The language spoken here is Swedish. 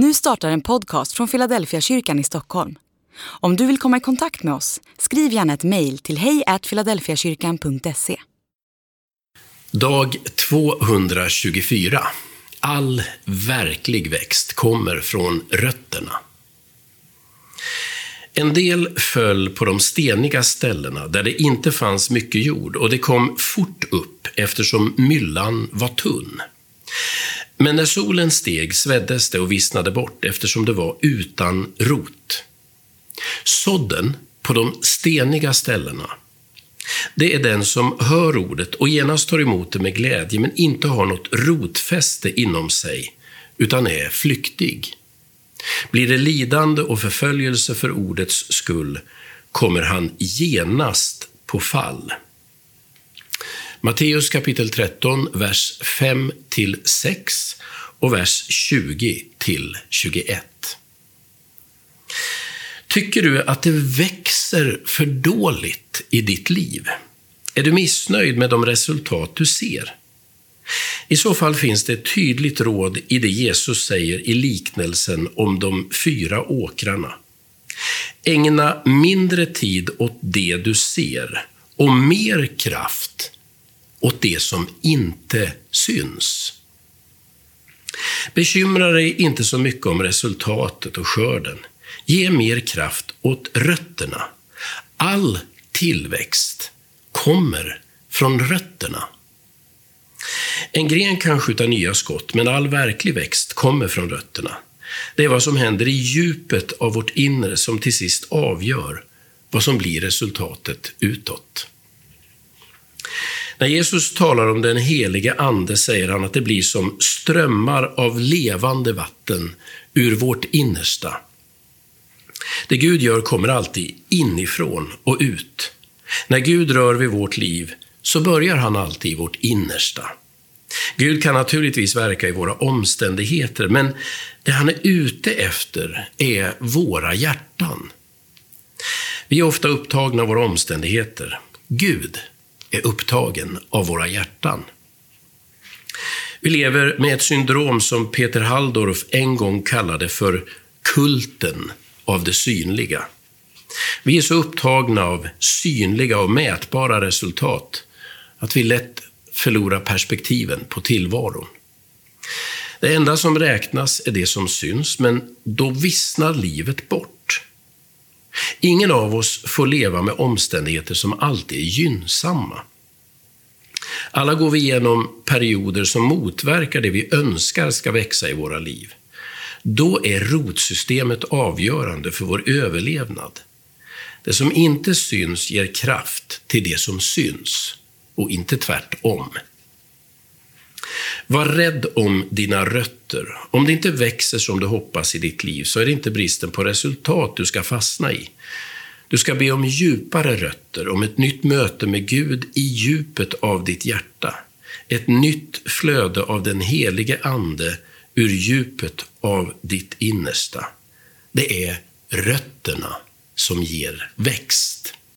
Nu startar en podcast från Philadelphia kyrkan i Stockholm. Om du vill komma i kontakt med oss, skriv gärna ett mejl till hejfiladelfiakyrkan.se. Dag 224. All verklig växt kommer från rötterna. En del föll på de steniga ställena där det inte fanns mycket jord och det kom fort upp eftersom myllan var tunn. Men när solen steg sveddes det och vissnade bort eftersom det var utan rot. Sådden på de steniga ställena, det är den som hör ordet och genast tar emot det med glädje men inte har något rotfäste inom sig, utan är flyktig. Blir det lidande och förföljelse för ordets skull kommer han genast på fall. Matteus kapitel 13, vers 5 6 och vers 20 21. Tycker du att det växer för dåligt i ditt liv? Är du missnöjd med de resultat du ser? I så fall finns det ett tydligt råd i det Jesus säger i liknelsen om de fyra åkrarna. Ägna mindre tid åt det du ser och mer kraft åt det som inte syns. Bekymra dig inte så mycket om resultatet och skörden. Ge mer kraft åt rötterna. All tillväxt kommer från rötterna. En gren kan skjuta nya skott, men all verklig växt kommer från rötterna. Det är vad som händer i djupet av vårt inre som till sist avgör vad som blir resultatet utåt. När Jesus talar om den helige Ande säger han att det blir som strömmar av levande vatten ur vårt innersta. Det Gud gör kommer alltid inifrån och ut. När Gud rör vid vårt liv så börjar han alltid i vårt innersta. Gud kan naturligtvis verka i våra omständigheter, men det han är ute efter är våra hjärtan. Vi är ofta upptagna av våra omständigheter. Gud är upptagen av våra hjärtan. Vi lever med ett syndrom som Peter Halldorf en gång kallade för kulten av det synliga. Vi är så upptagna av synliga och mätbara resultat att vi lätt förlorar perspektiven på tillvaron. Det enda som räknas är det som syns, men då vissnar livet bort. Ingen av oss får leva med omständigheter som alltid är gynnsamma. Alla går vi igenom perioder som motverkar det vi önskar ska växa i våra liv. Då är rotsystemet avgörande för vår överlevnad. Det som inte syns ger kraft till det som syns och inte tvärtom. Var rädd om dina rötter. Om det inte växer som du hoppas i ditt liv så är det inte bristen på resultat du ska fastna i. Du ska be om djupare rötter, om ett nytt möte med Gud i djupet av ditt hjärta. Ett nytt flöde av den helige Ande ur djupet av ditt innersta. Det är rötterna som ger växt.